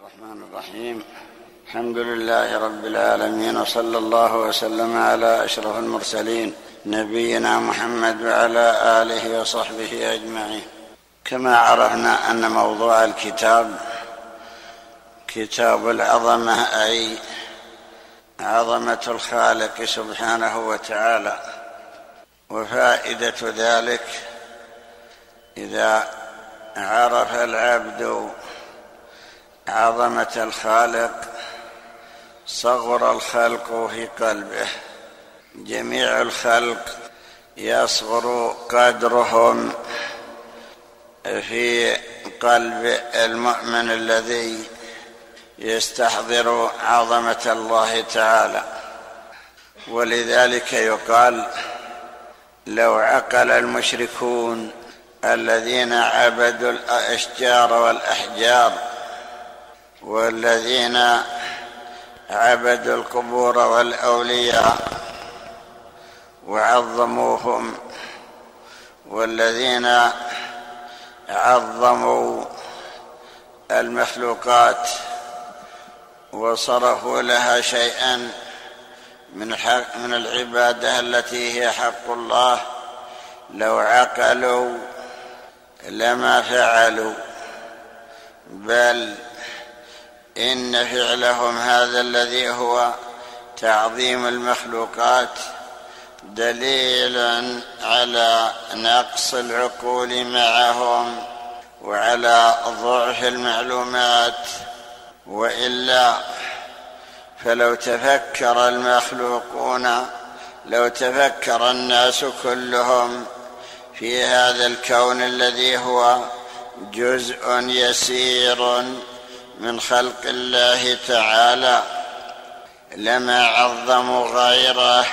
الرحمن الرحيم. الحمد لله رب العالمين وصلى الله وسلم على أشرف المرسلين نبينا محمد وعلى آله وصحبه أجمعين. كما عرفنا أن موضوع الكتاب كتاب العظمة أي عظمة الخالق سبحانه وتعالى. وفائدة ذلك إذا عرف العبد عظمة الخالق صغر الخلق في قلبه. جميع الخلق يصغر قدرهم في قلب المؤمن الذي يستحضر عظمة الله تعالى. ولذلك يقال لو عقل المشركون الذين عبدوا الأشجار والأحجار والذين عبدوا القبور والأولياء وعظموهم والذين عظموا المخلوقات وصرفوا لها شيئا من حق من العبادة التي هي حق الله لو عقلوا لما فعلوا بل إن فعلهم هذا الذي هو تعظيم المخلوقات دليل على نقص العقول معهم وعلى ضعف المعلومات. وإلا فلو تفكر المخلوقون لو تفكر الناس كلهم في هذا الكون الذي هو جزء يسير من خلق الله تعالى لما عظموا غيره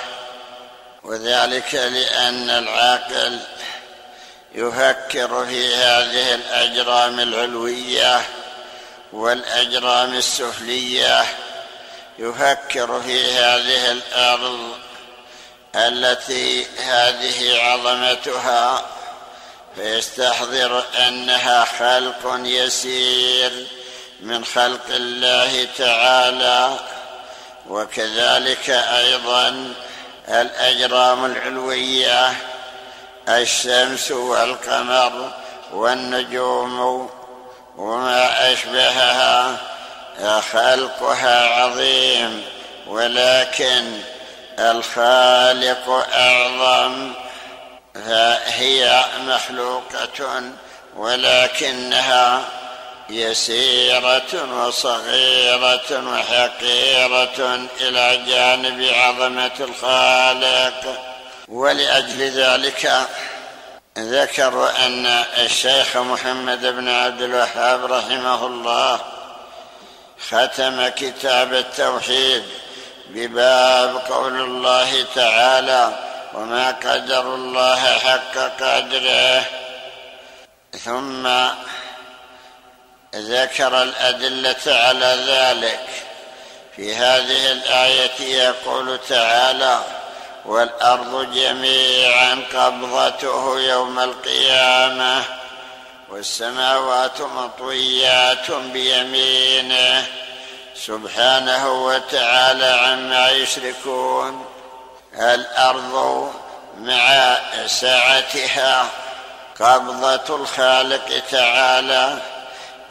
وذلك لأن العاقل يفكر في هذه الأجرام العلوية والأجرام السفلية يفكر في هذه الأرض التي هذه عظمتها فيستحضر أنها خلق يسير. من خلق الله تعالى وكذلك أيضا الأجرام العلوية الشمس والقمر والنجوم وما أشبهها خلقها عظيم ولكن الخالق أعظم فهي مخلوقة ولكنها يسيرة وصغيرة وحقيرة إلى جانب عظمة الخالق. ولأجل ذلك ذكروا أن الشيخ محمد بن عبد الوهاب رحمه الله ختم كتاب التوحيد بباب قول الله تعالى وما قدر الله حق قدره. ثم ذكر الأدلة على ذلك. في هذه الآية يقول تعالى والأرض جميعا قبضته يوم القيامة والسماوات مطويات بيمينه. سبحانه وتعالى عما يشركون. الأرض مع سعتها قبضة الخالق تعالى.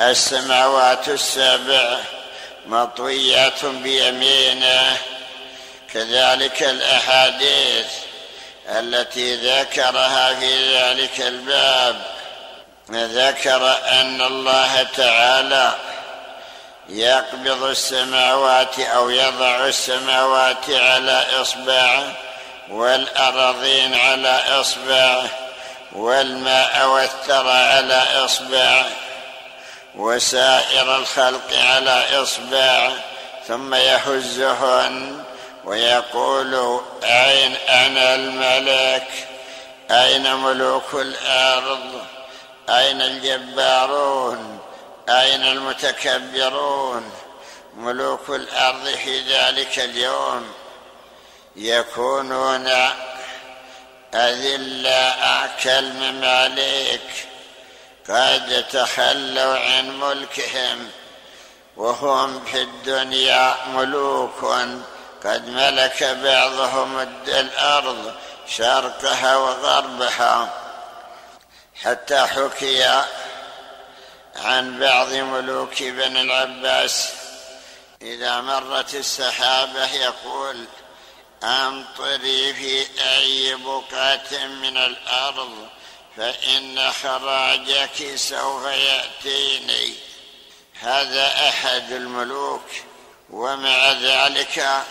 السماوات السبع مطويات بيمينه كذلك الأحاديث التي ذكرها في ذلك الباب. ذكر أن الله تعالى يقبض السماوات أو يضع السماوات على اصبعه والارضين على اصبعه والماء والثرى على اصبعه وسائر الخلق على إصبع ثم يهزهن ويقول أين أنا الملك؟ أين ملوك الأرض؟ أين الجبارون؟ أين المتكبرون؟ ملوك الأرض في ذلك اليوم يكونون اذلاء كالمماليك قد تخلوا عن ملكهم وهم في الدنيا ملوك. قد ملك بعضهم الأرض شرقها وغربها. حتى حكي عن بعض ملوك بني العباس. إذا مرت السحابة يقول أمطري في أي بقعة من الأرض. فإن خراجك سوف يأتيني. هذا أحد الملوك ومع ذلك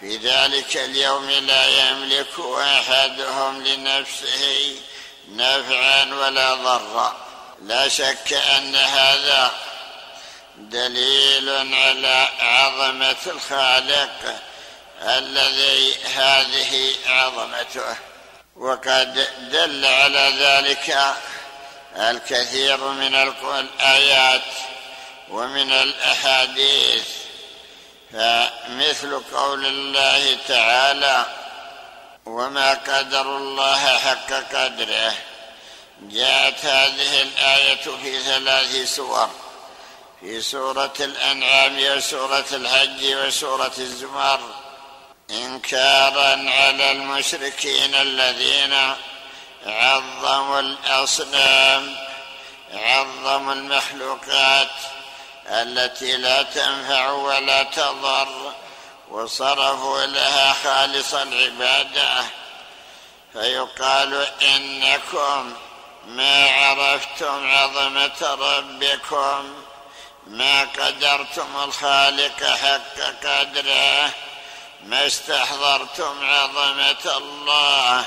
في ذلك اليوم لا يملك أحدهم لنفسه نفعا ولا ضرا. لا شك أن هذا دليل على عظمة الخالق الذي هذه عظمته. وقد دل على ذلك الكثير من الآيات ومن الأحاديث. فمثل قول الله تعالى وما قدر الله حق قدره. جاءت هذه الآية في ثلاث سور في سورة الأنعام وسورة الحج وسورة الزمر. إنكارا على المشركين الذين عظموا الأصنام عظموا المخلوقات التي لا تنفع ولا تضر وصرفوا لها خالص العبادة. فيقال إنكم ما عرفتم عظمة ربكم ما قدرتم الخالق حق قدره. ما استحضرتم عظمة الله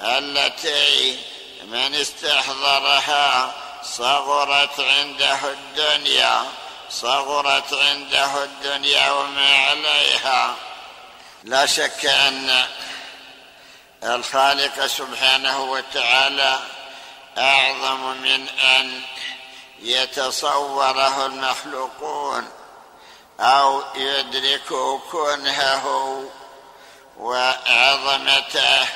التي من استحضرها صغرت عنده الدنيا صغرت عنده الدنيا وما عليها. لا شك أن الخالق سبحانه وتعالى أعظم من أن يتصوره المخلوقون. أو يدركوا كنهه وعظمته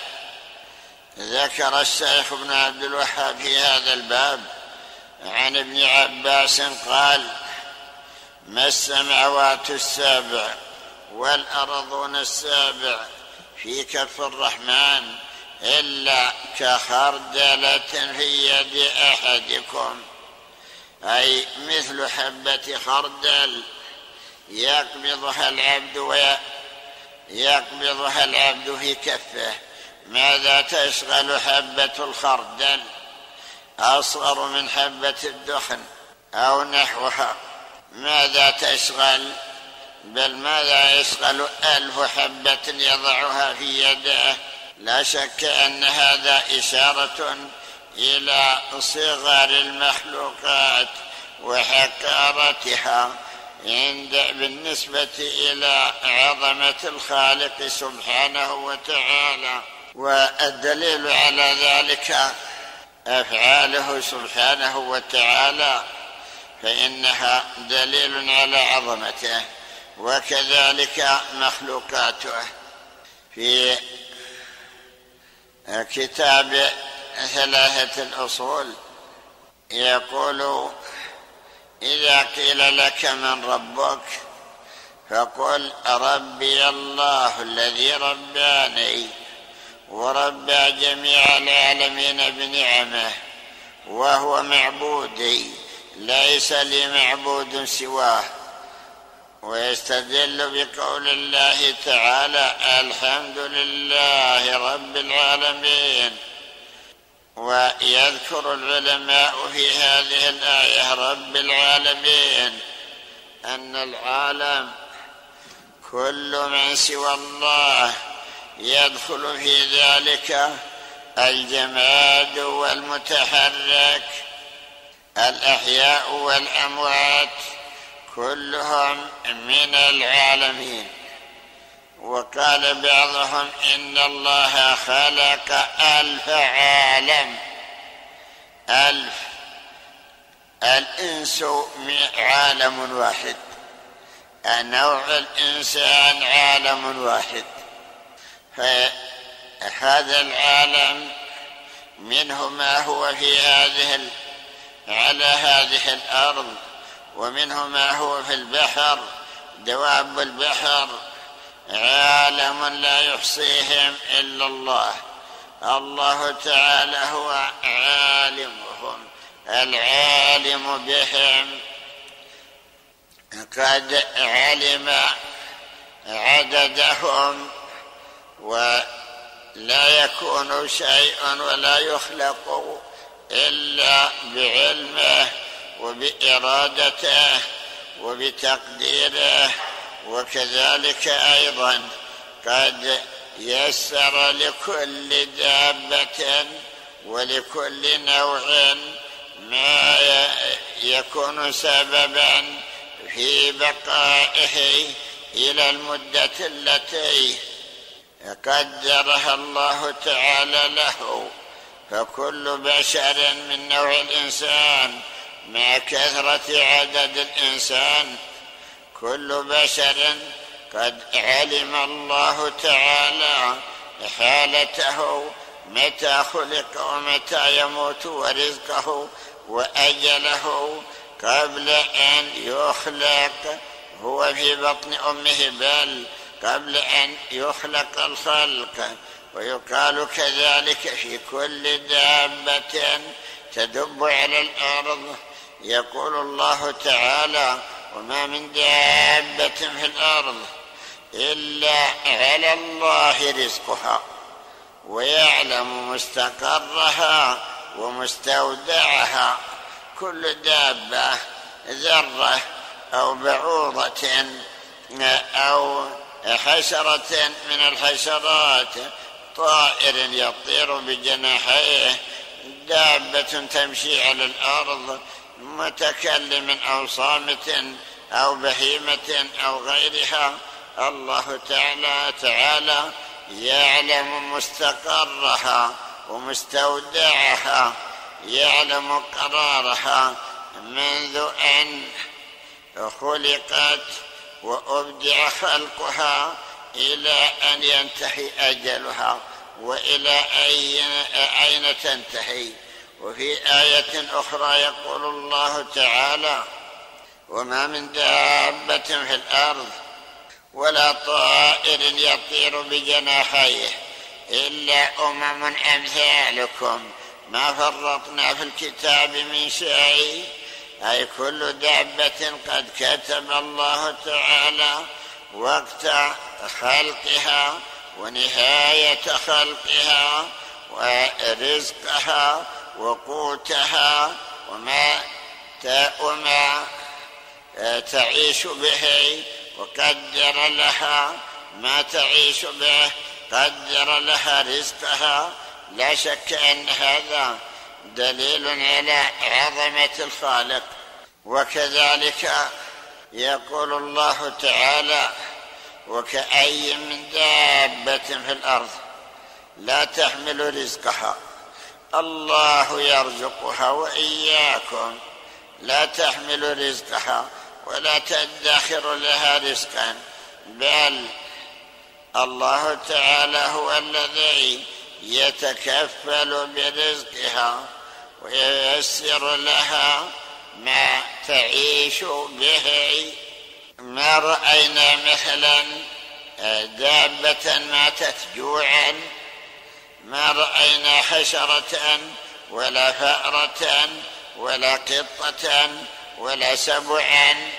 ذكر الشيخ ابن عبد الوهاب في هذا الباب عن ابن عباس قال ما السماوات السابع والأرضون السابع في كف الرحمن إلا كخردلة في يد أحدكم؟ أي مثل حبة خردل يقبضها العبد ويقبضها العبد في كفه. ماذا تشغل حبة الخردل؟ أصغر من حبة الدخن أو نحوها. ماذا تشغل؟ بل ماذا يشغل ألف حبة يضعها في يده؟ لا شك أن هذا إشارة إلى صغر المخلوقات وحقارتها. عند بالنسبة إلى عظمة الخالق سبحانه وتعالى والدليل على ذلك أفعاله سبحانه وتعالى فإنها دليل على عظمته وكذلك مخلوقاته. في كتاب ثلاثة الأصول يقول إذا قيل لك من ربك فقل ربي الله الذي رباني وربى جميع العالمين بنعمه وهو معبودي ليس لي معبود سواه. ويستدل بقول الله تعالى الحمد لله رب العالمين. ويذكر العلماء في هذه الآية رب العالمين أن العالم كل من سوى الله يدخل في ذلك الجماد والمتحرك الأحياء والأموات كلهم من العالمين. وقال بعضهم إن الله خلق ألف عالم. ألف. الإنس عالم واحد. نوع الإنسان عالم واحد. فهذا العالم منه ما هو في هذه على هذه الأرض ومنه ما هو في البحر دواب البحر عالم لا يحصيهم إلا الله. الله تعالى هو عالمهم العالم بهم. قد علم عددهم ولا يكون شيء ولا يخلق إلا بعلمه وبإرادته وبتقديره وكذلك أيضا قد يسر لكل دابة ولكل نوع ما يكون سببا في بقائه إلى المدة التي قدرها الله تعالى له. فكل بشر من نوع الإنسان مع كثرة عدد الإنسان كل بشر قد علم الله تعالى حالته متى خلق ومتى يموت ورزقه وأجله قبل أن يخلق. هو في بطن أمه بل قبل أن يخلق الخلق. ويقال كذلك في كل دابة تدب على الأرض. يقول الله تعالى وما من دابة في الأرض إلا على الله رزقها ويعلم مستقرها ومستودعها. كل دابة ذرة أو بعوضة أو حشرة من الحشرات طائر يطير بجناحيه. دابة تمشي على الأرض متكلم أو صامت أو بهيمة أو غيرها الله تعالى تعالى يعلم مستقرها ومستودعها يعلم قرارها منذ أن خلقت وأبدع خلقها إلى أن ينتهي أجلها وإلى أين تنتهي؟ وفي آية أخرى يقول الله تعالى وما من دابة في الأرض ولا طائر يطير بجناحيه إلا أمم أمثالكم. ما فرطنا في الكتاب من شيء أي كل دابة قد كتب الله تعالى وقت خلقها ونهاية خلقها ورزقها وقوتها وما وما تعيش به وقدر لها. ما تعيش به قدر لها رزقها. لا شك أن هذا دليل على عظمة الخالق. وكذلك يقول الله تعالى وكأي من دابة في الأرض لا تحمل رزقها. الله يرزقها وإياكم. لا تحمل رزقها ولا تدخر لها رزقا بل الله تعالى هو الذي يتكفل برزقها وييسر لها ما تعيش به. ما رأينا مثلا دابة ماتت جوعا. ما رأينا حشرة ولا فأرة ولا قطة ولا سبعا.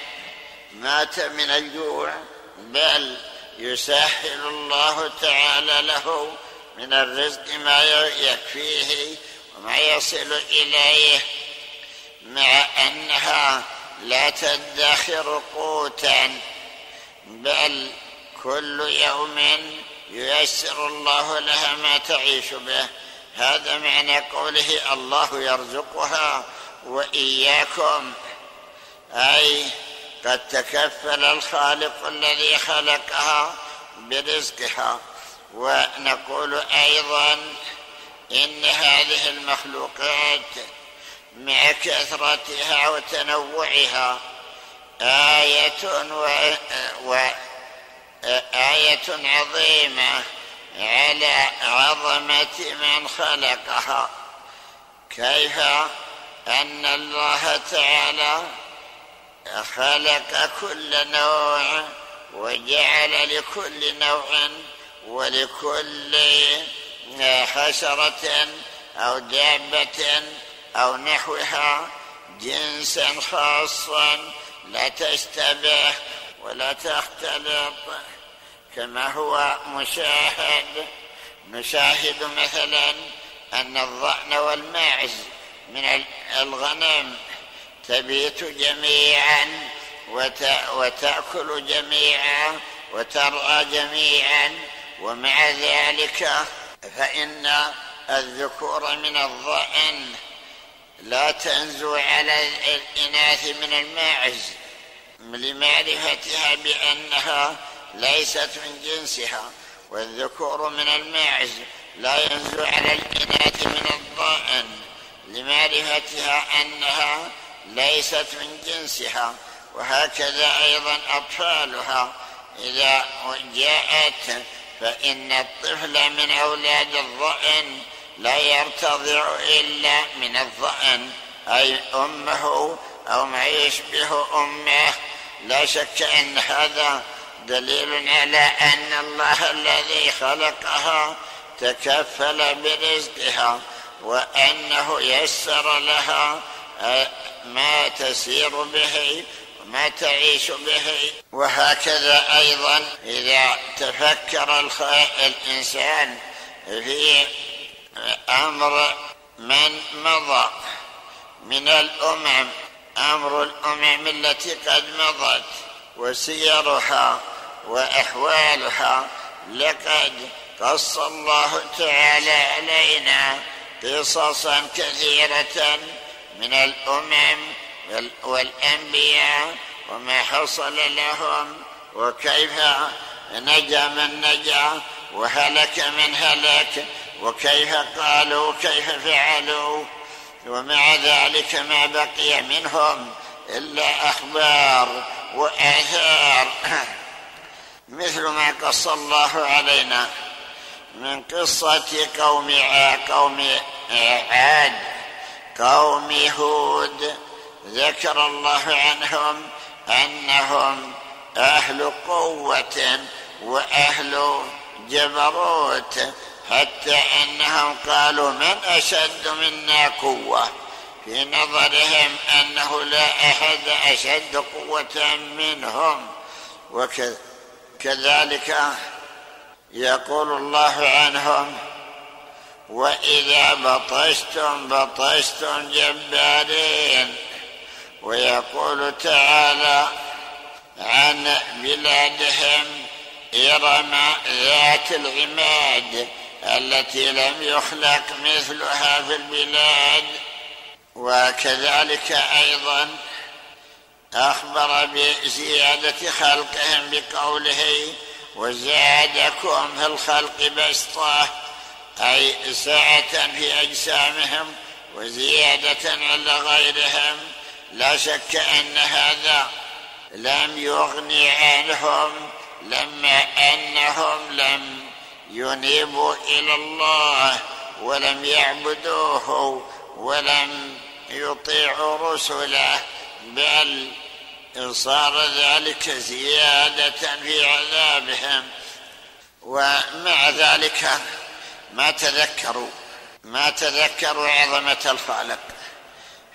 مات من الجوع بل يسهل الله تعالى له من الرزق ما يكفيه وما يصل إليه مع أنها لا تدخر قوتا. بل كل يوم ييسر الله لها ما تعيش به. هذا معنى قوله الله يرزقها وإياكم. أي قد تكفل الخالق الذي خلقها برزقها. ونقول أيضا إن هذه المخلوقات مع كثرتها وتنوعها آية و... و... آية عظيمة على عظمة من خلقها. كيف؟ أن الله تعالى خلق كل نوع وجعل لكل نوع ولكل حشرة أو دابة أو نحوها جنسا خاصا لا تشتبه ولا تختلط كما هو مشاهد. نشاهد مثلا أن الضأن والماعز من الغنم تبيت جميعا وتأكل جميعا وترعى جميعا ومع ذلك فإن الذكور من الضأن لا تنزو على الإناث من الماعز لمعرفتها بأنها ليست من جنسها والذكور من الماعز لا ينزو على الإناث من الضأن لمعرفتها أنها ليست من جنسها وهكذا أيضا أطفالها. إذا جاءت فإن الطفل من أولاد الضأن لا يرتضع إلا من الضأن أي أمه أو ما يشبه أمه. لا شك أن هذا دليل على أن الله الذي خلقها تكفل برزقها وأنه يسر لها ما تسير به وما تعيش به. وهكذا أيضا إذا تفكر الإنسان في أمر من مضى من الأمم أمر الأمم التي قد مضت وسيرها وأحوالها. لقد قص الله تعالى علينا قصصا كثيرة من الأمم والأنبياء وما حصل لهم وكيف نجا من نجا وهلك من هلك وكيف قالوا وكيف فعلوا. ومع ذلك ما بقي منهم إلا أخبار وآثار. مثل ما قص الله علينا من قصة قوم قوم عاد قوم هود. ذكر الله عنهم أنهم أهل قوة وأهل جبروت. حتى أنهم قالوا من أشد منا قوة؟ في نظرهم أنه لا أحد أشد قوة منهم. وكذلك يقول الله عنهم وإذا بطشتم بطشتم جبارين. ويقول تعالى عن بلادهم إرم ذات العماد التي لم يخلق مثلها في البلاد. وكذلك أيضا أخبر بزيادة خلقهم بقوله وزادكم في الخلق بسطة أي سعة في أجسامهم وزيادة على غيرهم. لا شك أن هذا لم يغني عنهم لما أنهم لم ينيبوا إلى الله ولم يعبدوه ولم يطيعوا رسله بل صار ذلك زيادة في عذابهم. ومع ذلك ما تذكروا ما تذكروا عظمة الخالق.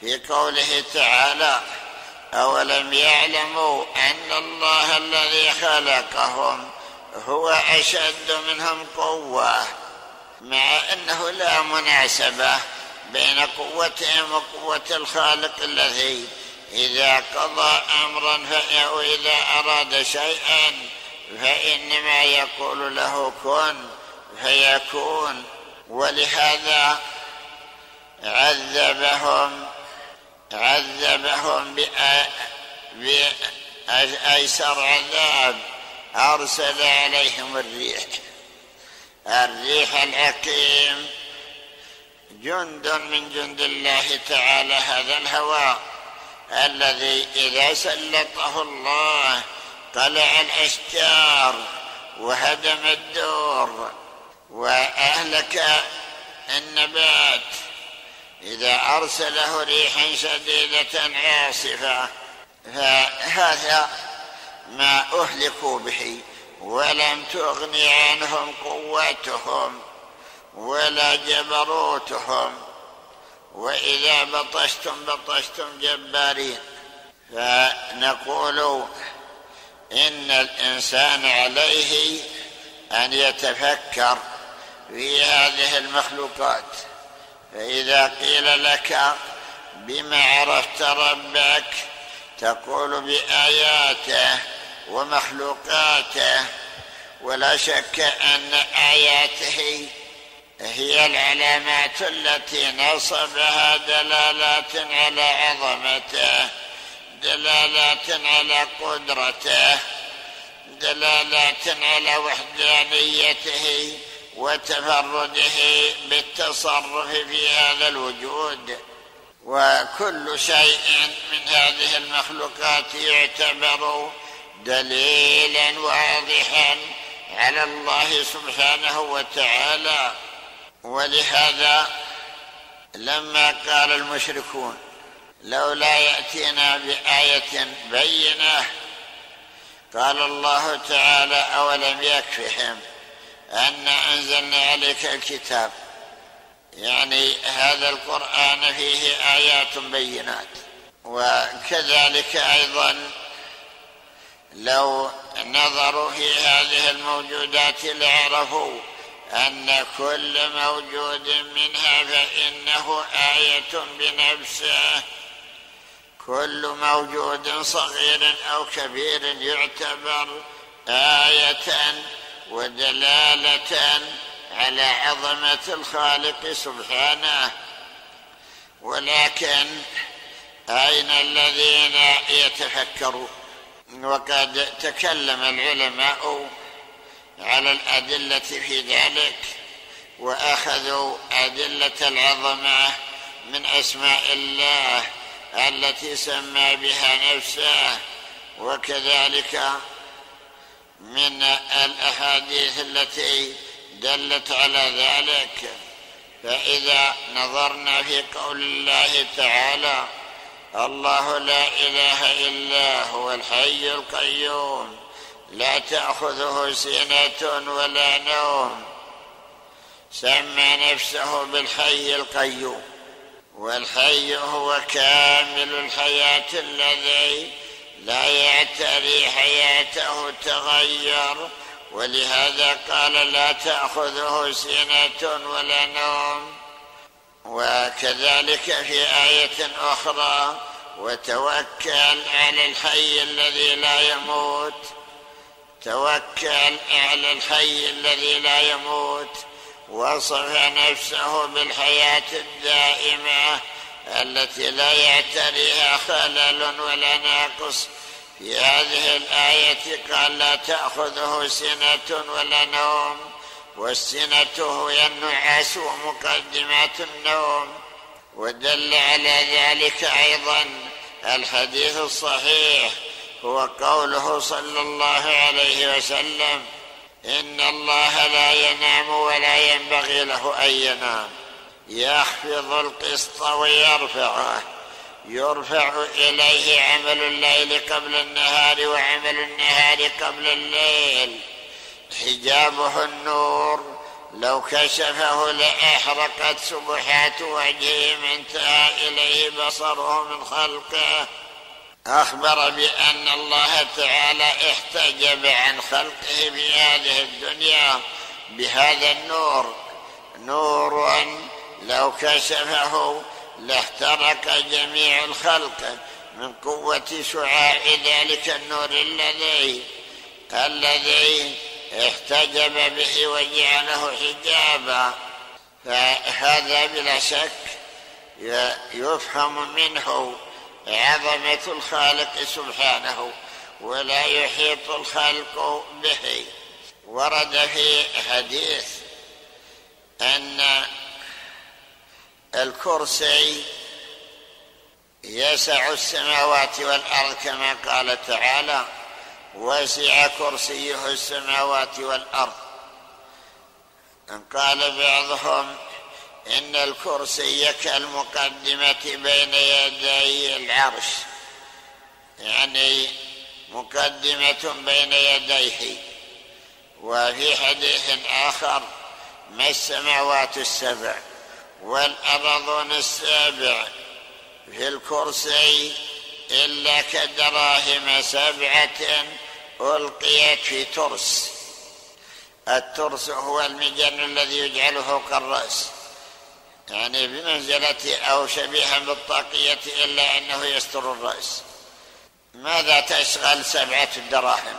في قوله تعالى أولم يعلموا أن الله الذي خلقهم؟ هو أشد منهم قوة مع أنه لا مناسبة بين قوتهم وقوة الخالق الذي إذا قضى أمرا أو إذا أراد شيئا فإنما يقول له كن فيكون. ولهذا عذبهم عذبهم بأيسر عذاب. أرسل عليهم الريح. الريح الحكيم. جند من جند الله تعالى هذا الهواء الذي إذا سلطه الله طلع الأشجار وهدم الدور وأهلك النبات. إذا أرسله ريحا شديدة عاصفة فهذا ما أهلكوا به ولم تغن عنهم قوتهم ولا جبروتهم. وإذا بطشتم بطشتم جبارين. فنقول إن الإنسان عليه أن يتفكر في هذه المخلوقات. فإذا قيل لك بما عرفت ربك تقول بآياته. ومخلوقاته ولا شك أن آياته هي العلامات التي نصبها دلالات على عظمته دلالات على قدرته دلالات على وحدانيته وتفرده بالتصرف في هذا الوجود. وكل شيء من هذه المخلوقات يعتبر دليلا واضحا على الله سبحانه وتعالى. ولهذا لما قال المشركون لولا يأتينا بآية بينة قال الله تعالى أولم يكفهم أن أنزلنا عليك الكتاب. يعني هذا القرآن فيه آيات بينات وكذلك أيضا لو نظروا في هذه الموجودات لعرفوا أن كل موجود منها فإنه آية بنفسه. كل موجود صغير أو كبير يعتبر آية ودلالة على عظمة الخالق سبحانه. ولكن أين الذين يتفكرون؟ وقد تكلم العلماء على الأدلة في ذلك وأخذوا أدلة العظمة من أسماء الله التي سمى بها نفسه وكذلك من الأحاديث التي دلت على ذلك. فإذا نظرنا في قول الله تعالى الله لا إله إلا هو الحي القيوم. لا تأخذه سنه ولا نوم. سمى نفسه بالحي القيوم. والحي هو كامل الحياة الذي لا يعتري حياته تغير. ولهذا قال لا تأخذه سنه ولا نوم. وكذلك في آية أخرى وتوكل على الحي الذي لا يموت. توكل على الحي الذي لا يموت. وصف نفسه بالحياة الدائمة التي لا يعتريها خلل ولا ناقص. في هذه الآية قال لا تأخذه سنة ولا نوم. والسنة هي النعاس ومقدمات النوم. ودل على ذلك أيضا الحديث الصحيح هو قوله صلى الله عليه وسلم إن الله لا ينام ولا ينبغي له أن ينام. يخفض القسط ويرفعه. يرفع إليه عمل الليل قبل النهار وعمل النهار قبل الليل. حجابه النور. لو كشفه لأحرقت سبحات وجهه انتهى إليه بصره من خلقه. أخبر بأن الله تعالى احتجب عن خلقه في هذه الدنيا بهذا النور. نور لو كشفه لاحترق جميع الخلق من قوة شعاع ذلك النور الذي الذي احتجب به وجعله حجابا. فهذا بلا شك يفهم منه عظمة الخالق سبحانه ولا يحيط الخلق به. ورد في حديث أن الكرسي يسع السماوات والأرض كما قال تعالى وسع كرسيه السماوات والأرض. قال بعضهم إن الكرسي كالمقدمة بين يدي العرش يعني مقدمة بين يديه وفي حديث آخر ما السماوات السبع والأرضون السابع؟ في الكرسي إلا كدراهم سبعة ألقيت في ترس. الترس هو المجن الذي يجعل فوق الرأس. يعني بمنزلة أو شبيها بالطاقية إلا أنه يستر الرأس. ماذا تشغل سبعة دراهم؟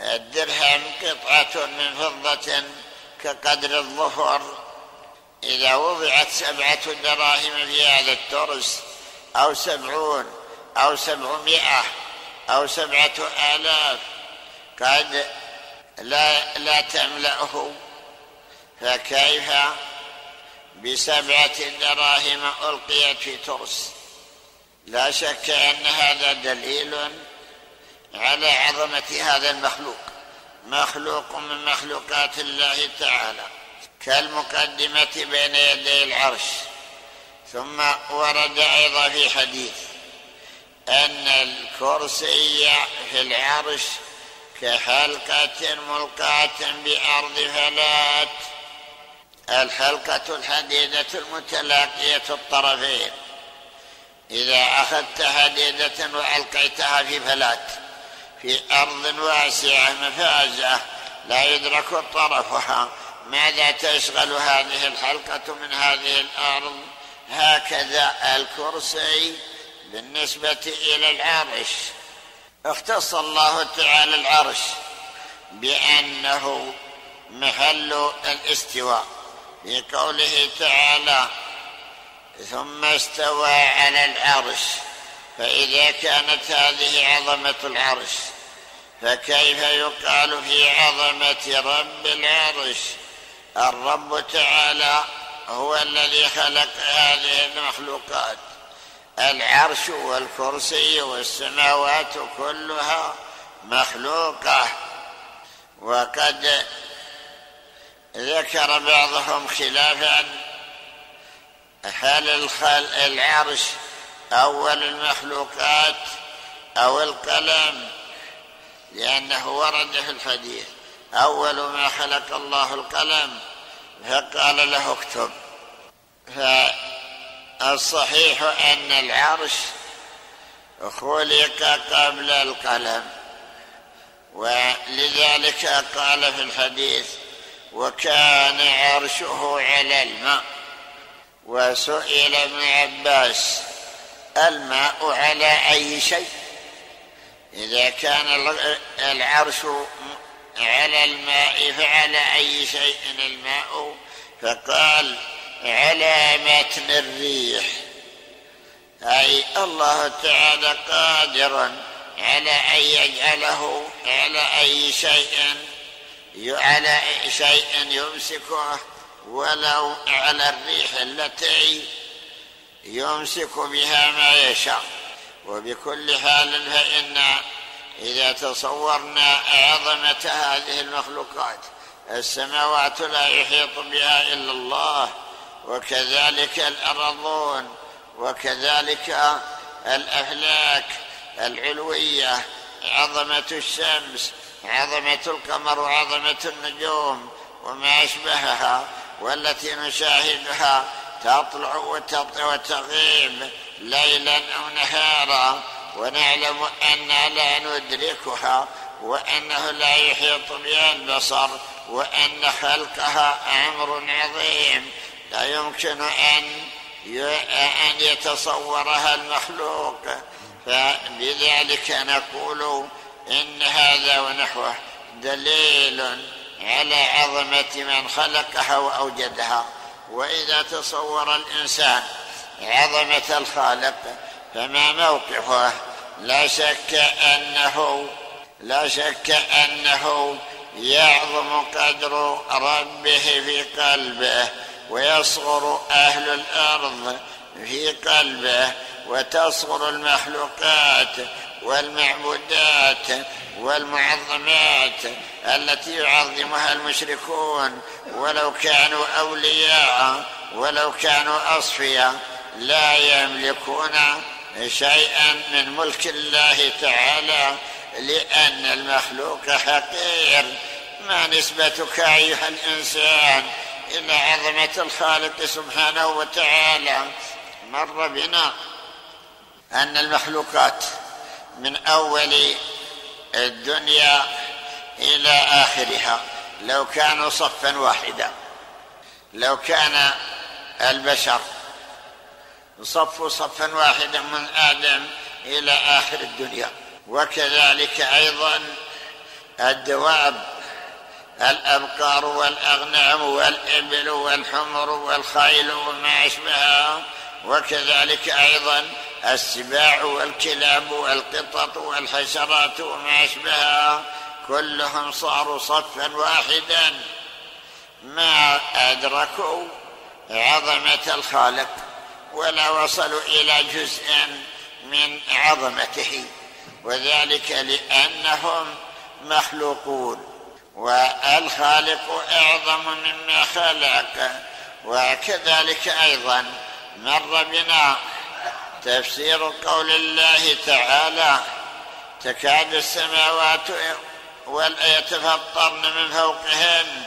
الدرهم قطعة من فضة كقدر الظفر إذا وضعت سبعة دراهم في هذا الترس أو سبعون أو سبعمائة أو سبعة آلاف. قد لا, لا تملأه. فكيف؟ بسبعة دراهم ألقيت في ترس. لا شك أن هذا دليل على عظمة هذا المخلوق. مخلوق من مخلوقات الله تعالى. كالمقدمة بين يدي العرش. ثم ورد أيضا في حديث أن الكرسي في العرش كحلقة ملقاة بأرض فلات الحلقة الحديدة المتلاقية الطرفين. إذا أخذت حديدة وألقيتها في فلات في أرض واسعة مفازة لا يدرك طرفها ماذا تشغل هذه الحلقة من هذه الأرض. هكذا الكرسي بالنسبة إلى العرش اختص الله تعالى العرش بأنه محل الاستواء في قوله تعالى ثم استوى على العرش فإذا كانت هذه عظمة العرش فكيف يقال في عظمة رب العرش؟ الرب تعالى هو الذي خلق هذه المخلوقات. العرش والكرسي والسماوات كلها مخلوقة. وقد ذكر بعضهم خلافا هل العرش أول المخلوقات أو القلم؟ لأنه ورد في الحديث أول ما خلق الله القلم فقال له اكتب. فالصحيح أن العرش خلق قبل القلم ولذلك قال في الحديث وكان عرشه على الماء وسئل ابن عباس الماء على أي شيء؟ إذا كان العرش على الماء فعلى أي شيء الماء؟ فقال على متن الريح أي الله تعالى قادر على أن يجعله على أي شيء على شيء يمسكه. ولو على الريح التي يمسك بها ما يشاء. وبكل حال فإن إذا تصورنا عظمة هذه المخلوقات السماوات لا يحيط بها إلا الله. وكذلك الأرضون وكذلك الأفلاك العلوية عظمة الشمس عظمة القمر وعظمة النجوم وما أشبهها والتي نشاهدها تطلع وتغيب ليلا أو نهارا. ونعلم أن لا ندركها وأنه لا يحيط بها البصر وأن خلقها أمر عظيم. لا يمكن أن أن يتصورها المخلوق فلذلك نقول إن هذا ونحوه دليل على عظمة من خلقها وأوجدها. وإذا تصور الإنسان عظمة الخالق فما موقفه؟ لا شك أنه لا شك أنه يعظم قدر ربه في قلبه. ويصغر أهل الأرض في قلبه وتصغر المخلوقات والمعبودات والمعظمات التي يعظمها المشركون. ولو كانوا أولياء ولو كانوا أصفياء لا يملكون شيئا من ملك الله تعالى لأن المخلوق حقير. ما نسبتك أيها الإنسان إلى عظمة الخالق سبحانه وتعالى مر بنا أن المخلوقات من أول الدنيا إلى آخرها لو كانوا صفا واحدا لو كان البشر صفوا صفا واحدا من آدم إلى آخر الدنيا. وكذلك أيضا الدواب الأبقار والأغنام والإبل والحمر والخيل وما أشبهها وكذلك أيضا السباع والكلاب والقطط والحشرات وما أشبهها كلهم صاروا صفا واحدا. ما أدركوا عظمة الخالق ولا وصلوا إلى جزء من عظمته وذلك لأنهم مخلوقون. والخالق أعظم مما خلق وكذلك أيضا مر بنا تفسير قول الله تعالى تكاد السماوات يتفطرن من فوقهن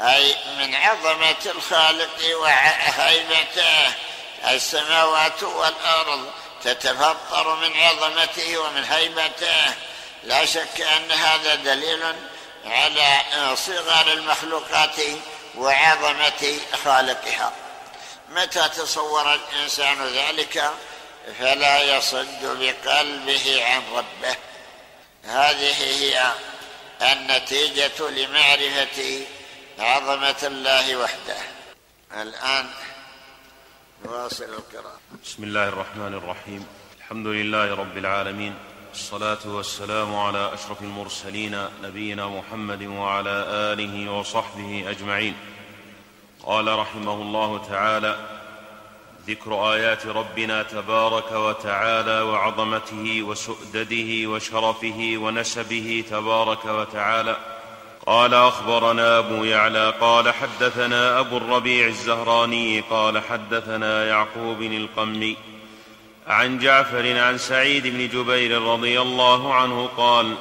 أي من عظمة الخالق وهيبته السماوات والأرض تتفطر من عظمته ومن هيبته. لا شك أن هذا دليل على صغر المخلوقات وعظمة خالقها. متى تصور الإنسان ذلك؟ فلا يصد بقلبه عن ربه. هذه هي النتيجة لمعرفة عظمة الله وحده. الآن نواصل القراءة. بسم الله الرحمن الرحيم. الحمد لله رب العالمين. الصلاة والسلام على أشرف المرسلين نبينا محمد وعلى آله وصحبه أجمعين. قال رحمه الله تعالى ذكر آيات ربنا تبارك وتعالى وعظمته وسؤدده وشرفه ونسبه تبارك وتعالى. قال أخبرنا أبو يعلى قال حدثنا أبو الربيع الزهراني قال حدثنا يعقوب القمي عن جعفر عن سعيد بن جبير رضي الله عنه قال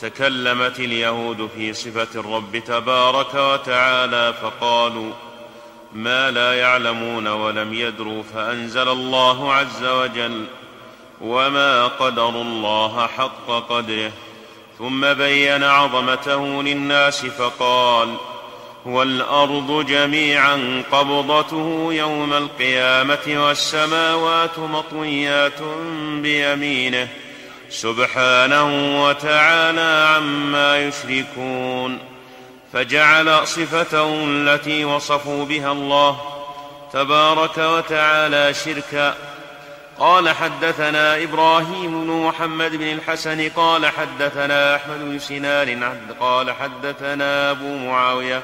تكلمت اليهود في صفة الرب تبارك وتعالى فقالوا ما لا يعلمون ولم يدروا فأنزل الله عز وجل وما قدروا الله حق قدره ثم بين عظمته للناس فقال والأرض جميعا قبضته يوم القيامة والسماوات مطويات بيمينه سبحانه وتعالى عما يشركون فجعل صفته التي وصفوا بها الله تبارك وتعالى شركا قال حدثنا إبراهيم بن محمد بن الحسن قال حدثنا أحمد بن سنان قال حدثنا أبو معاوية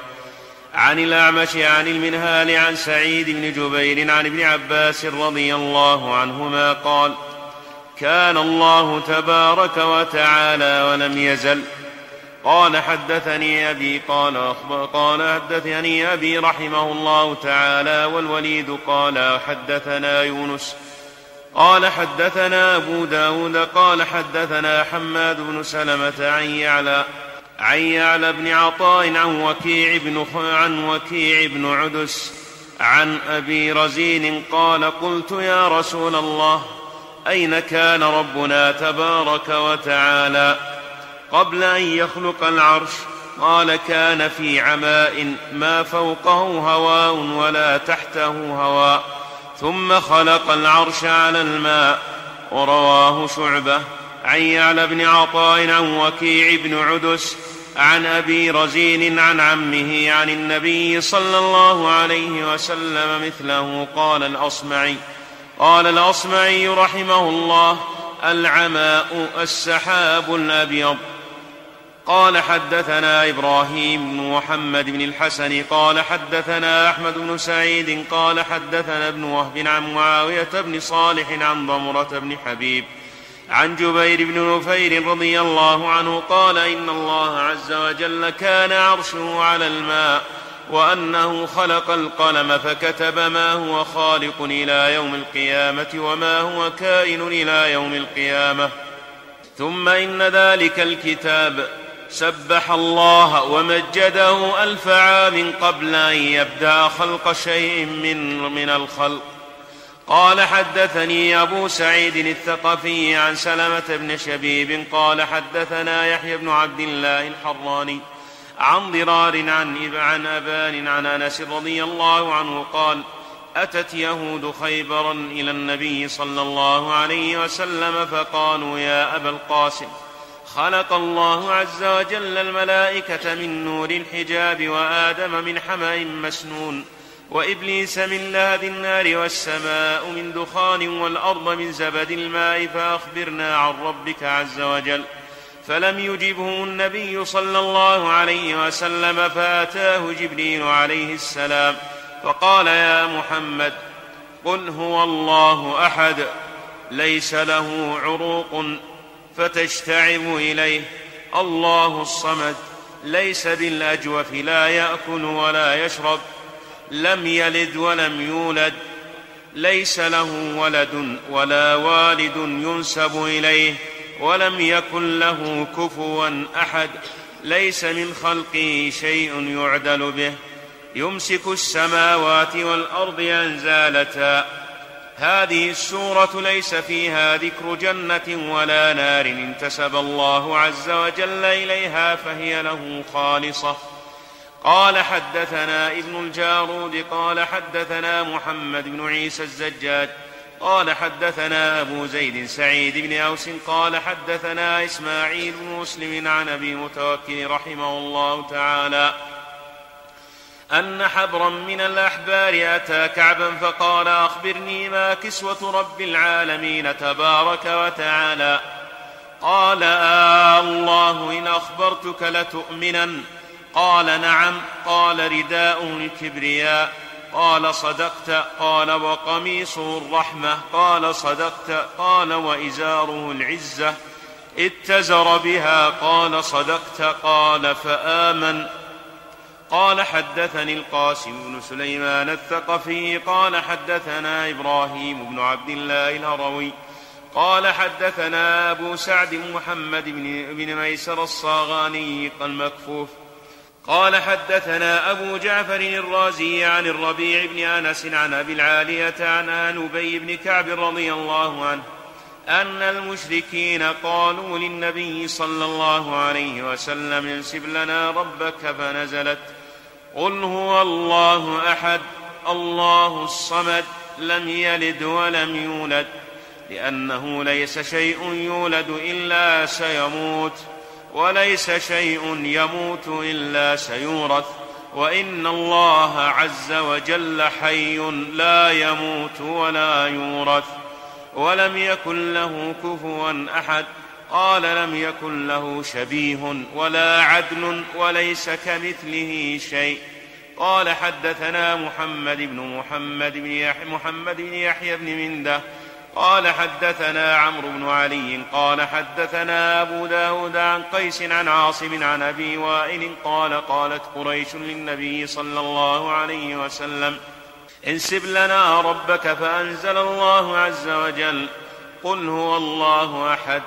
عن الأعمش عن المنهال عن سعيد بن جبير عن ابن عباس رضي الله عنهما قال كان الله تبارك وتعالى ولم يزل قال حدثني أبي قال أخبر قال حدثني أبي رحمه الله تعالى والوليد قال حدثنا يونس قال حدثنا أبو داود قال حدثنا حماد بن سلمة عن يعلى عن يعلى بن عطاء عن وكيع بن عن وكيع بن عدس عن أبي رزين قال قلت يا رسول الله أين كان ربنا تبارك وتعالى؟ قبل أن يخلق العرش قال كان في عماء ما فوقه هواء ولا تحته هواء ثم خلق العرش على الماء ورواه شعبة. عن يعلى بن عطاء عن وكيع بن عدس عن أبي رزين عن عمه عن النبي صلى الله عليه وسلم مثله قال الأصمعي قال الأصمعي رحمه الله العماء السحاب الأبيض. قال حدثنا إبراهيم بن محمد بن الحسن قال حدثنا أحمد بن سعيد قال حدثنا ابن وهب عن معاوية بن صالح عن ضمرة بن حبيب. عن جبير بن نفير رضي الله عنه قال إن الله عز وجل كان عرشه على الماء وأنه خلق القلم فكتب ما هو خالق إلى يوم القيامة وما هو كائن إلى يوم القيامة. ثم إن ذلك الكتاب سبح الله ومجده ألف عام قبل أن يبدأ خلق شيء من من الخلق. قال حدثني أبو سعيد الثقفي عن سلمة بن شبيب قال حدثنا يحيى بن عبد الله الحراني عن ضرار عن عن أبان عن أنس رضي الله عنه قال أتت يهود خيبرا إلى النبي صلى الله عليه وسلم فقالوا يا أبا القاسم خلق الله عز وجل الملائكة من نور الحجاب وآدم من حمأ مسنون. وإبليس من لهب النار والسماء من دخان والأرض من زبد الماء فأخبرنا عن ربك عز وجل. فلم يجبه النبي صلى الله عليه وسلم فأتاه جبريل عليه السلام فقال يا محمد قل هو الله أحد ليس له عروق فتشتعب إليه. الله الصمد ليس بالأجوف لا يأكل ولا يشرب. لم يلد ولم يولد ليس له ولد ولا والد ينسب إليه ولم يكن له كفوا أحد ليس من خلقه شيء يعدل به. يمسك السماوات والأرض أن زالتا. هذه السورة ليس فيها ذكر جنة ولا نار انتسب الله عز وجل إليها فهي له خالصة. قال حدثنا ابن الجارود قال حدثنا محمد بن عيسى الزجاج قال حدثنا أبو زيد سعيد بن أوس قال حدثنا إسماعيل بن مسلم عن أبي متوكل رحمه الله تعالى أن حبرا من الأحبار أتى كعبا فقال أخبرني ما كسوة رب العالمين تبارك وتعالى. قال آه الله إن أخبرتك لتؤمنن. قال نعم قال رداء الكبرياء قال صدقت قال وقميصه الرحمة. قال صدقت قال وإزاره العزة. اتزر بها قال صدقت قال فآمن. قال حدثني القاسم بن سليمان الثقفي. قال حدثنا إبراهيم بن عبد الله الهروي. قال حدثنا أبو سعد محمد بن ميسر الصاغاني المكفوف. قال حدثنا أبو جعفر الرازي عن الربيع بن أنس عن أبي العالية عن أنبي بن كعب رضي الله عنه أن المشركين قالوا للنبي صلى الله عليه وسلم انسب لنا ربك فنزلت قل هو الله أحد الله الصمد لم يلد ولم يولد لأنه ليس شيء يولد إلا سيموت. وليس شيء يموت إلا سيورث وإن الله عز وجل حي لا يموت ولا يورث. ولم يكن له كفوا أحد قال لم يكن له شبيه ولا عدل وليس كمثله شيء. قال حدثنا محمد بن محمد بن يحيى بن يحيى بن منده قال حدثنا عمرو بن علي قال حدثنا أبو داود عن قيس عن عاصم عن أبي وائل قال قالت قريش للنبي صلى الله عليه وسلم انسب لنا ربك فأنزل الله عز وجل قل هو الله أحد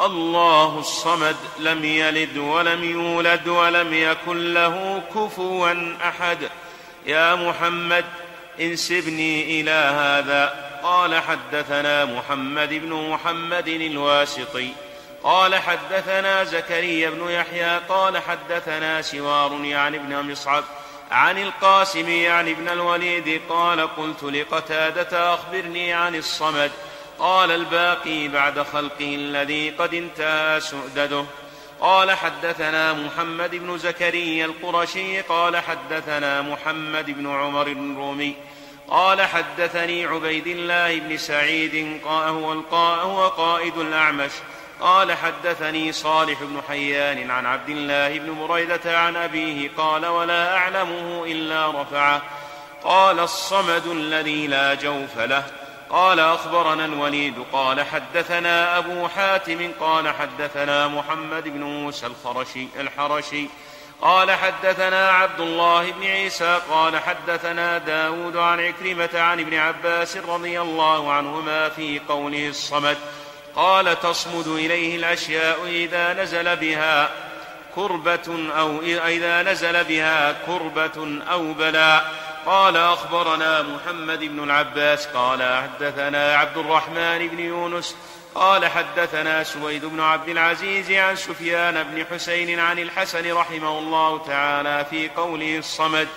الله الصمد لم يلد ولم يولد ولم يكن له كفوا أحد يا محمد انسبني إلى هذا. قال حدثنا محمد بن محمد الواسطي قال حدثنا زكريا بن يحيى قال حدثنا سوار يعني ابن مصعب عن القاسم يعني ابن الوليد قال قلت لقتادة أخبرني عن الصمد قال الباقي بعد خلقه الذي قد انتهى سؤدده. قال حدثنا محمد بن زكريا القرشي قال حدثنا محمد بن عمر الرومي قال حدثني عبيد الله بن سعيد هو قائد الأعمش. قال حدثني صالح بن حيان عن عبد الله بن بريدة عن أبيه قال ولا أعلمه إلا رفعه. قال الصمد الذي لا جوف له. قال أخبرنا الوليد قال حدثنا أبو حاتم قال حدثنا محمد بن موسى الخرشي الحرشي. قال حدثنا عبد الله بن عيسى قال حدثنا داود عن عكرمة عن ابن عباس رضي الله عنهما في قوله الصمد. قال تصمد إليه الأشياء إذا نزل بها كربة أو إذا نزل بها كربة أو بلاء قال أخبرنا محمد بن العباس قال حدثنا عبد الرحمن بن يونس قال حدثنا سويد بن عبد العزيز عن سفيان بن حسين عن الحسن رحمه الله تعالى في قوله الصمد.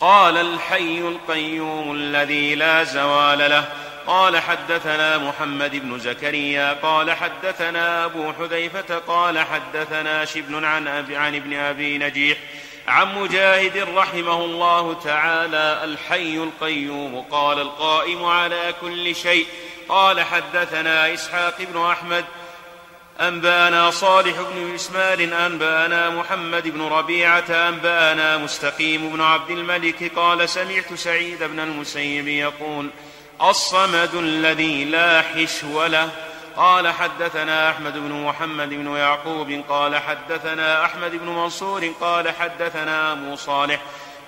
قال الحي القيوم الذي لا زوال له. قال حدثنا محمد بن زكريا. قال حدثنا أبو حذيفة. قال حدثنا شبل عن, أبي عن ابن أبي نجيح. عن مجاهد رحمه الله تعالى الحي القيوم. قال القائم على كل شيء. قال حدثنا إسحاق بن أحمد أنبأنا صالح بن إسماعيل أنبأنا محمد بن ربيعة أنبأنا مستقيم بن عبد الملك قال سمعت سعيد بن المسيب يقول الصمد الذي لا حشو له قال حدثنا أحمد بن محمد بن يعقوب قال حدثنا أحمد بن منصور قال حدثنا أبو صالح.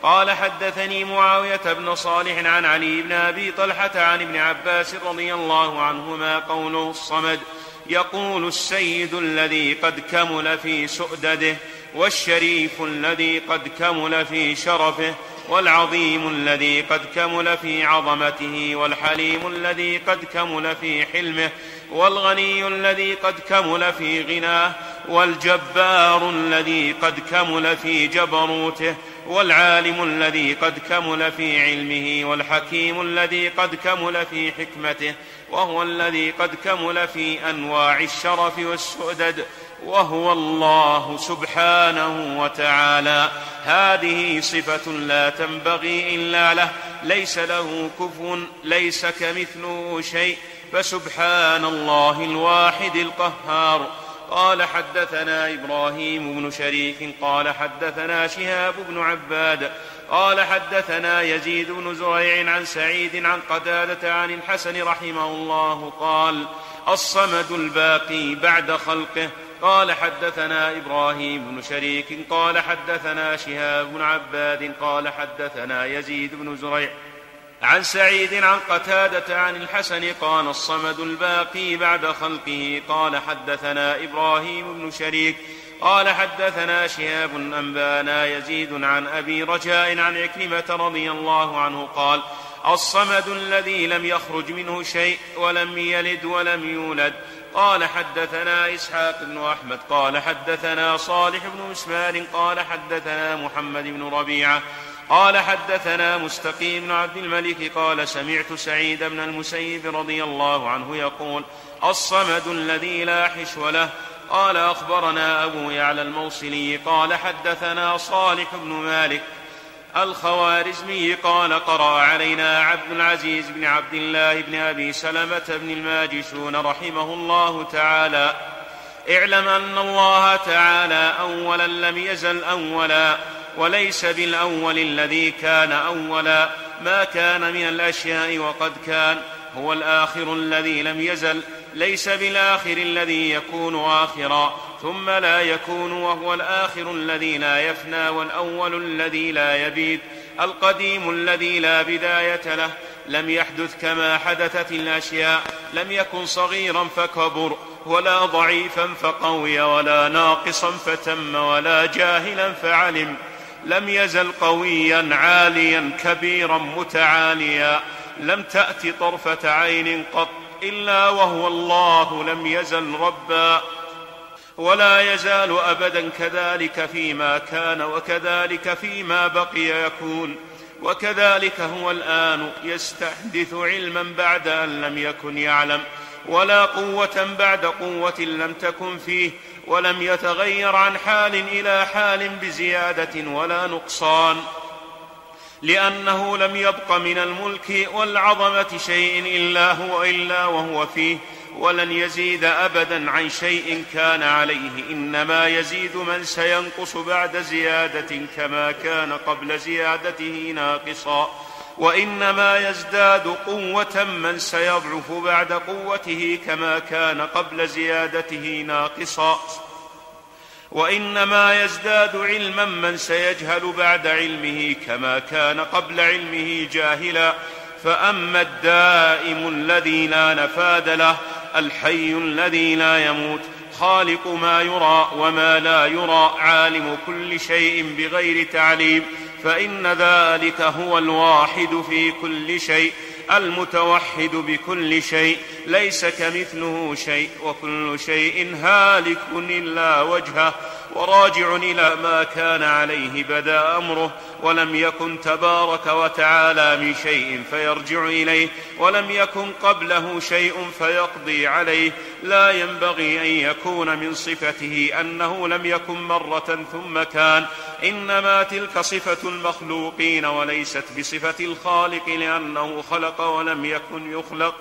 قال حدثني معاوية بن صالح عن علي بن أبي طلحة عن ابن عباس رضي الله عنهما قوله الصمد. يقول السيد الذي قد كمل في سؤدده والشريف الذي قد كمل في شرفه والعظيم الذي قد كمل في عظمته والحليم الذي قد كمل في حلمه والغني الذي قد كمل في غناه والجبار الذي قد كمل في جبروته والعالم الذي قد كمل في علمه والحكيم الذي قد كمل في حكمته وهو الذي قد كمل في أنواع الشرف والسؤدد وهو الله سبحانه وتعالى. هذه صفة لا تنبغي إلا له ليس له كفو ليس كمثله شيء فسبحان الله الواحد القهار. قال حدثنا إبراهيم بن شريك قال حدثنا شهاب بن عباد قال حدثنا يزيد بن زريع عن سعيد عن قتادة عن الحسن رحمه الله قال الصمد الباقي بعد خلقه. قال حدثنا إبراهيم بن شريك قال حدثنا شهاب بن عباد قال حدثنا يزيد بن زريع. عن سعيد عن قتادة عن الحسن قال الصمد الباقي بعد خلقه قال حدثنا إبراهيم بن شريك قال حدثنا شهاب أنبانا يزيد عن أبي رجاء عن عكرمة رضي الله عنه قال الصمد الذي لم يخرج منه شيء ولم يلد ولم يولد. قال حدثنا إسحاق بن أحمد قال حدثنا صالح بن إسماعيل قال حدثنا محمد بن ربيعة قال حدثنا مستقيم بن عبد الملك قال سمعت سعيد بن المسيب رضي الله عنه يقول الصمد الذي لا حشو له. قال أخبرنا أبو يعلى الموصلي قال حدثنا صالح بن مالك الخوارزمي قال قرأ علينا عبد العزيز بن عبد الله بن أبي سلمة بن الماجشون رحمه الله تعالى. اعلم أن الله تعالى اولا لم يزل اولا. وليس بالأول الذي كان أولا. ما كان من الأشياء وقد كان. هو الآخر الذي لم يزل. ليس بالآخر الذي يكون آخرا. ثم لا يكون وهو الآخر الذي لا يفنى والأول الذي لا يبيد. القديم الذي لا بداية له. لم يحدث كما حدثت الأشياء. لم يكن صغيرا فكبر. ولا ضعيفا فقوي. ولا ناقصا فتم. ولا جاهلا فعلم. لم يزل قويا عاليا كبيرا متعاليا. لم تأت طرفة عين قط إلا وهو الله لم يزل ربا. ولا يزال أبدا كذلك فيما كان وكذلك فيما بقي يكون. وكذلك هو الآن يستحدث علما بعد أن لم يكن يعلم ولا قوة بعد قوة لم تكن فيه. ولم يتغير عن حال إلى حال بزيادة ولا نقصان لأنه لم يبق من الملك والعظمة شيء إلا هو إلا وهو فيه ولن يزيد ابدا عن شيء كان عليه إنما يزيد من سينقص بعد زيادة كما كان قبل زيادته ناقصا. وإنما يزداد قوة من سيضعف بعد قوته كما كان قبل زيادته ناقصا. وإنما يزداد علما من سيجهل بعد علمه كما كان قبل علمه جاهلا. فأما الدائم الذي لا نفاد له الحي الذي لا يموت خالق ما يرى وما لا يرى عالم كل شيء بغير تعليم فإن ذلك هو الواحد في كل شيء المتوحد بكل شيء ليس كمثله شيء وكل شيء هالك إلا وجهه. وراجع إلى ما كان عليه بدا أمره ولم يكن تبارك وتعالى من شيء فيرجع إليه ولم يكن قبله شيء فيقضي عليه. لا ينبغي أن يكون من صفته أنه لم يكن مرة ثم كان. إنما تلك صفة المخلوقين وليست بصفة الخالق لأنه خلق ولم يكن يخلق.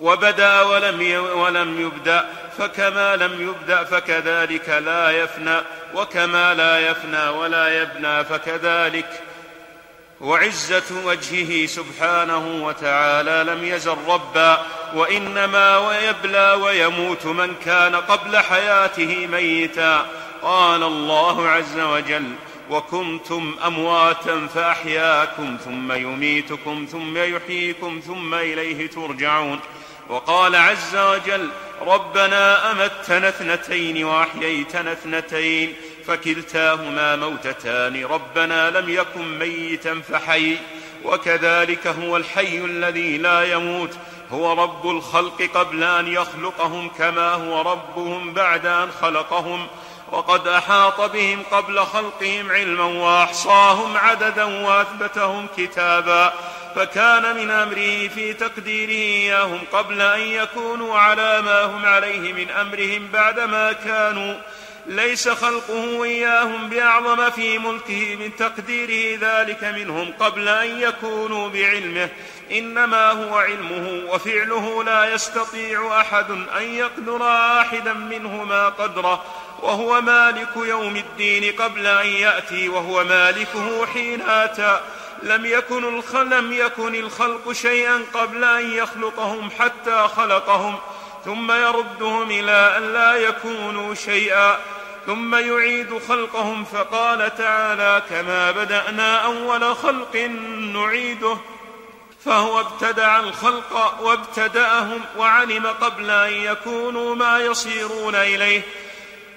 وبدا ولم ولم يبدا فكما لم يبدا فكذلك لا يفنى وكما لا يفنى ولا يبنى فكذلك. وعزة وجهه سبحانه وتعالى لم يزل ربا وإنما ويبلى ويموت من كان قبل حياته ميتا. قال الله عز وجل وكنتم أمواتا فأحياكم ثم يميتكم ثم يحييكم ثم إليه ترجعون وقال عز وجل ربنا أمتنا اثنتين وأحييتنا اثنتين فكلتاهما موتتان ربنا لم يكن ميتا فحي وكذلك هو الحي الذي لا يموت هو رب الخلق قبل أن يخلقهم كما هو ربهم بعد أن خلقهم وقد أحاط بهم قبل خلقهم علما وأحصاهم عددا وأثبتهم كتابا فكان من امره في تقديره إياهم قبل أن يكونوا على ما هم عليه من أمرهم بعدما كانوا. ليس خلقه إياهم بأعظم في ملكه من تقديره ذلك منهم قبل أن يكونوا بعلمه. إنما هو علمه وفعله لا يستطيع أحد أن يقدر واحدا منهما قدره. وهو مالك يوم الدين قبل أن يأتي وهو مالكه حين أتى. لم يكن لم يكن الخلق شيئا قبل أن يخلقهم حتى خلقهم ثم يردهم إلى أن لا يكونوا شيئا. ثم يعيد خلقهم فقال تعالى كما بدأنا أول خلق نعيده. فهو ابتدع الخلق وابتدأهم وعلم قبل أن يكونوا ما يصيرون إليه.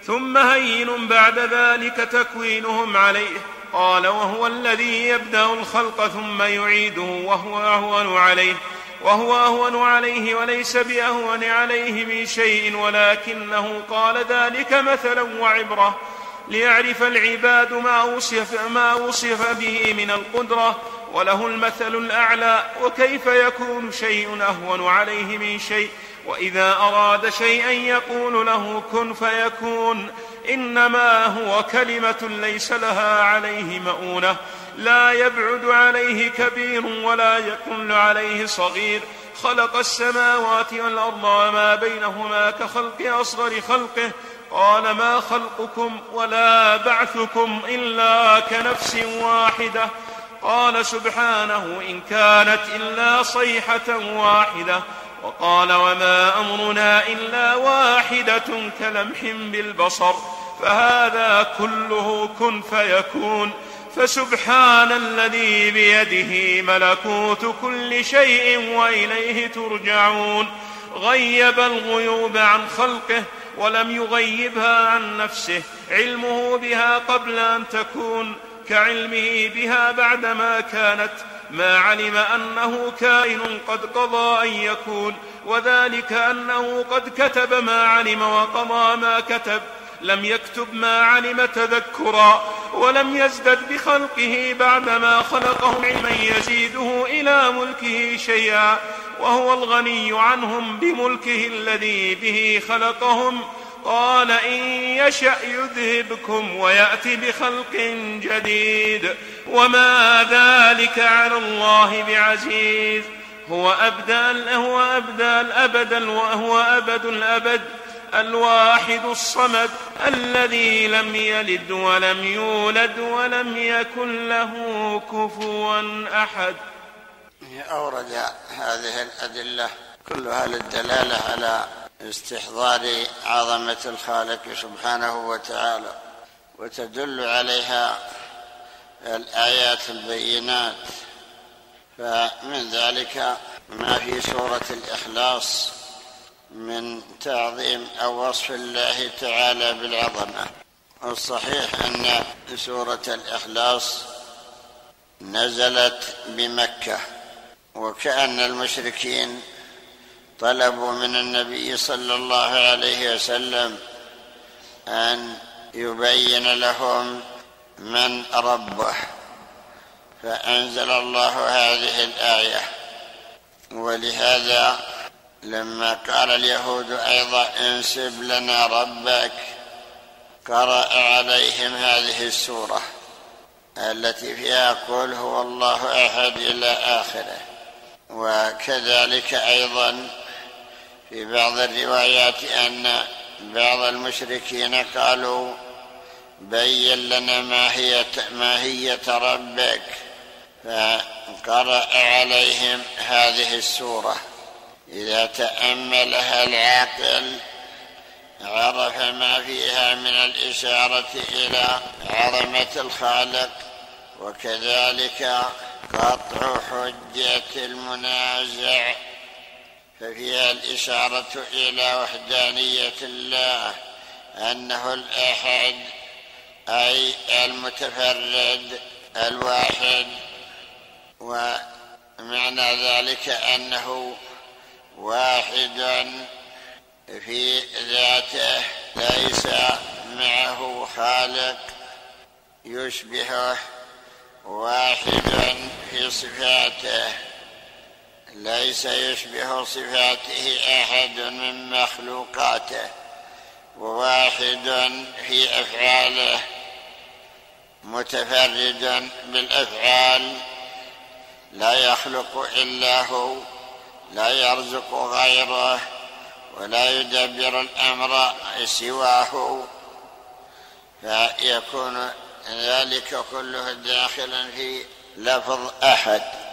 ثم هين بعد ذلك تكوينهم عليه. قال وهو الذي يبدأ الخلق ثم يعيده وهو أهون عليه وهو أهون عليه وليس بأهون عليه من شيء ولكنه قال ذلك مثلا وعبرة ليعرف العباد ما وصف ما وصف به من القدرة وله المثل الأعلى وكيف يكون شيء أهون عليه من شيء وإذا أراد شيئا يقول له كن فيكون. إنما هو كلمة ليس لها عليه مؤونة. لا يبعد عليه كبير ولا يكن عليه صغير. خلق السماوات والأرض وما بينهما كخلق أصغر خلقه. قال ما خلقكم ولا بعثكم إلا كنفس واحدة. قال سبحانه إن كانت إلا صيحة واحدة. وقال وما أمرنا إلا واحدة كلمح بالبصر فهذا كله كن فيكون. فسبحان الذي بيده ملكوت كل شيء وإليه ترجعون. غيب الغيوب عن خلقه ولم يغيبها عن نفسه. علمه بها قبل أن تكون كعلمه بها بعدما كانت. ما علم أنه كائن قد قضى أن يكون وذلك أنه قد كتب ما علم وقضى ما كتب. لم يكتب ما علم تذكرا ولم يزدد بخلقه بعدما خلقهم علما يزيده إلى ملكه شيئا وهو الغني عنهم بملكه الذي به خلقهم. قال إن يشأ يذهبكم ويات بخلق جديد وما ذلك على الله بعزيز هو ابدى هو ابدى الابد وهو أبد الأبد الواحد الصمد الذي لم يلد ولم يولد ولم يكن له كفوا أحد. أورد هذه الأدلة كلها للدلالة على استحضار عظمة الخالق سبحانه وتعالى وتدل عليها الآيات البينات. فمن ذلك ما في سورة الإخلاص من تعظيم أو وصف الله تعالى بالعظمة. الصحيح أن سورة الإخلاص نزلت بمكة وكأن المشركين طلبوا من النبي صلى الله عليه وسلم أن يبين لهم من ربه فأنزل الله هذه الآية. ولهذا لما قال اليهود أيضا انسب لنا ربك قرأ عليهم هذه السورة التي فيها قل هو الله أحد إلى آخره. وكذلك أيضا في بعض الروايات أن بعض المشركين قالوا بين لنا ماهية ماهية ربك فقرأ عليهم هذه السورة. إذا تأملها العاقل عرف ما فيها من الإشارة إلى عظمة الخالق وكذلك قطع حجة المنازع ففيها الإشارة إلى وحدانية الله أنه الأحد أي المتفرد الواحد. ومعنى ذلك أنه واحد في ذاته ليس معه خالق يشبهه واحد في صفاته. ليس يشبه صفاته أحد من مخلوقاته وواحد في أفعاله متفرد بالأفعال لا يخلق إلا هو لا يرزق غيره ولا يدبر الأمر سواه فيكون ذلك كله داخلا في لفظ أحد.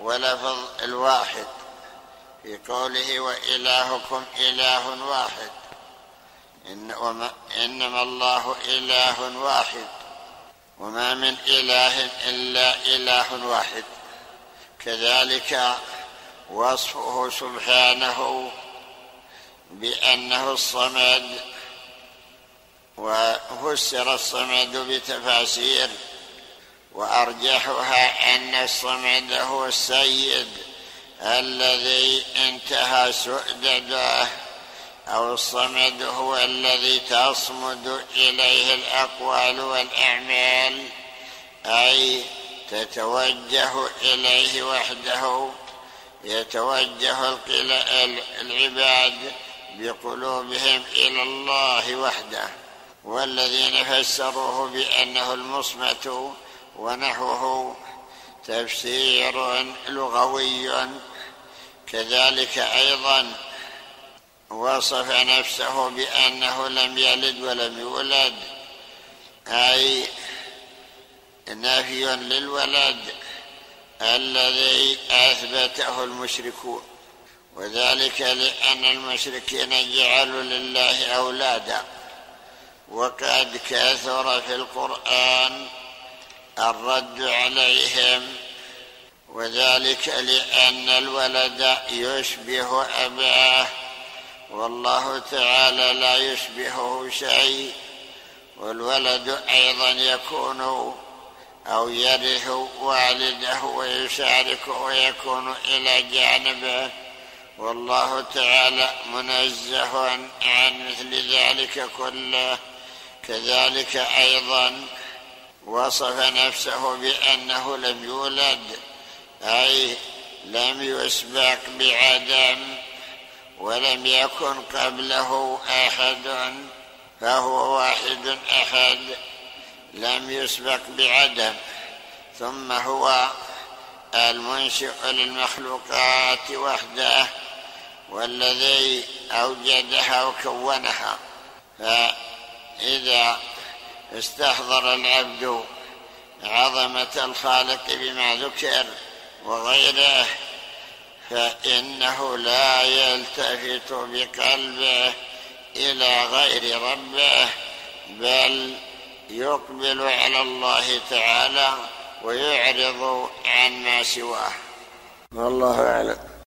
ولفظ الواحد في قوله وإلهكم إله واحد. إن وما إنما الله إله واحد. وما من إله إلا إله واحد. كذلك وصفه سبحانه بأنه الصمد وفسر الصمد بتفاسير. وأرجحها أن الصمد هو السيد الذي انتهى سؤدده أو الصمد هو الذي تصمد إليه الأقوال والأعمال أي تتوجه إليه وحده يتوجه العباد بقلوبهم إلى الله وحده. والذين فسروه بأنه المصمت ونحوه تفسير لغوي. كذلك أيضا وصف نفسه بأنه لم يلد ولم يولد أي نفي للولد الذي أثبته المشركون وذلك لأن المشركين جعلوا لله أولادا. وقد كثر في القرآن الرد عليهم وذلك لأن الولد يشبه أباه. والله تعالى لا يشبهه شيء والولد أيضا يكون أو يرث والده ويشاركه ويكون إلى جانبه. والله تعالى منزه عن مثل ذلك كله. كذلك أيضا وصف نفسه بأنه لم يولد أي لم يسبق بعدم ولم يكن قبله أحد فهو واحد أحد لم يسبق بعدم. ثم هو المنشئ للمخلوقات وحده والذي أوجدها وكونها. فإذا استحضر العبد عظمة الخالق بما ذكر وغيره فإنه لا يلتفت بقلبه إلى غير ربه بل يقبل على الله تعالى ويعرض عن ما سواه. والله أعلم.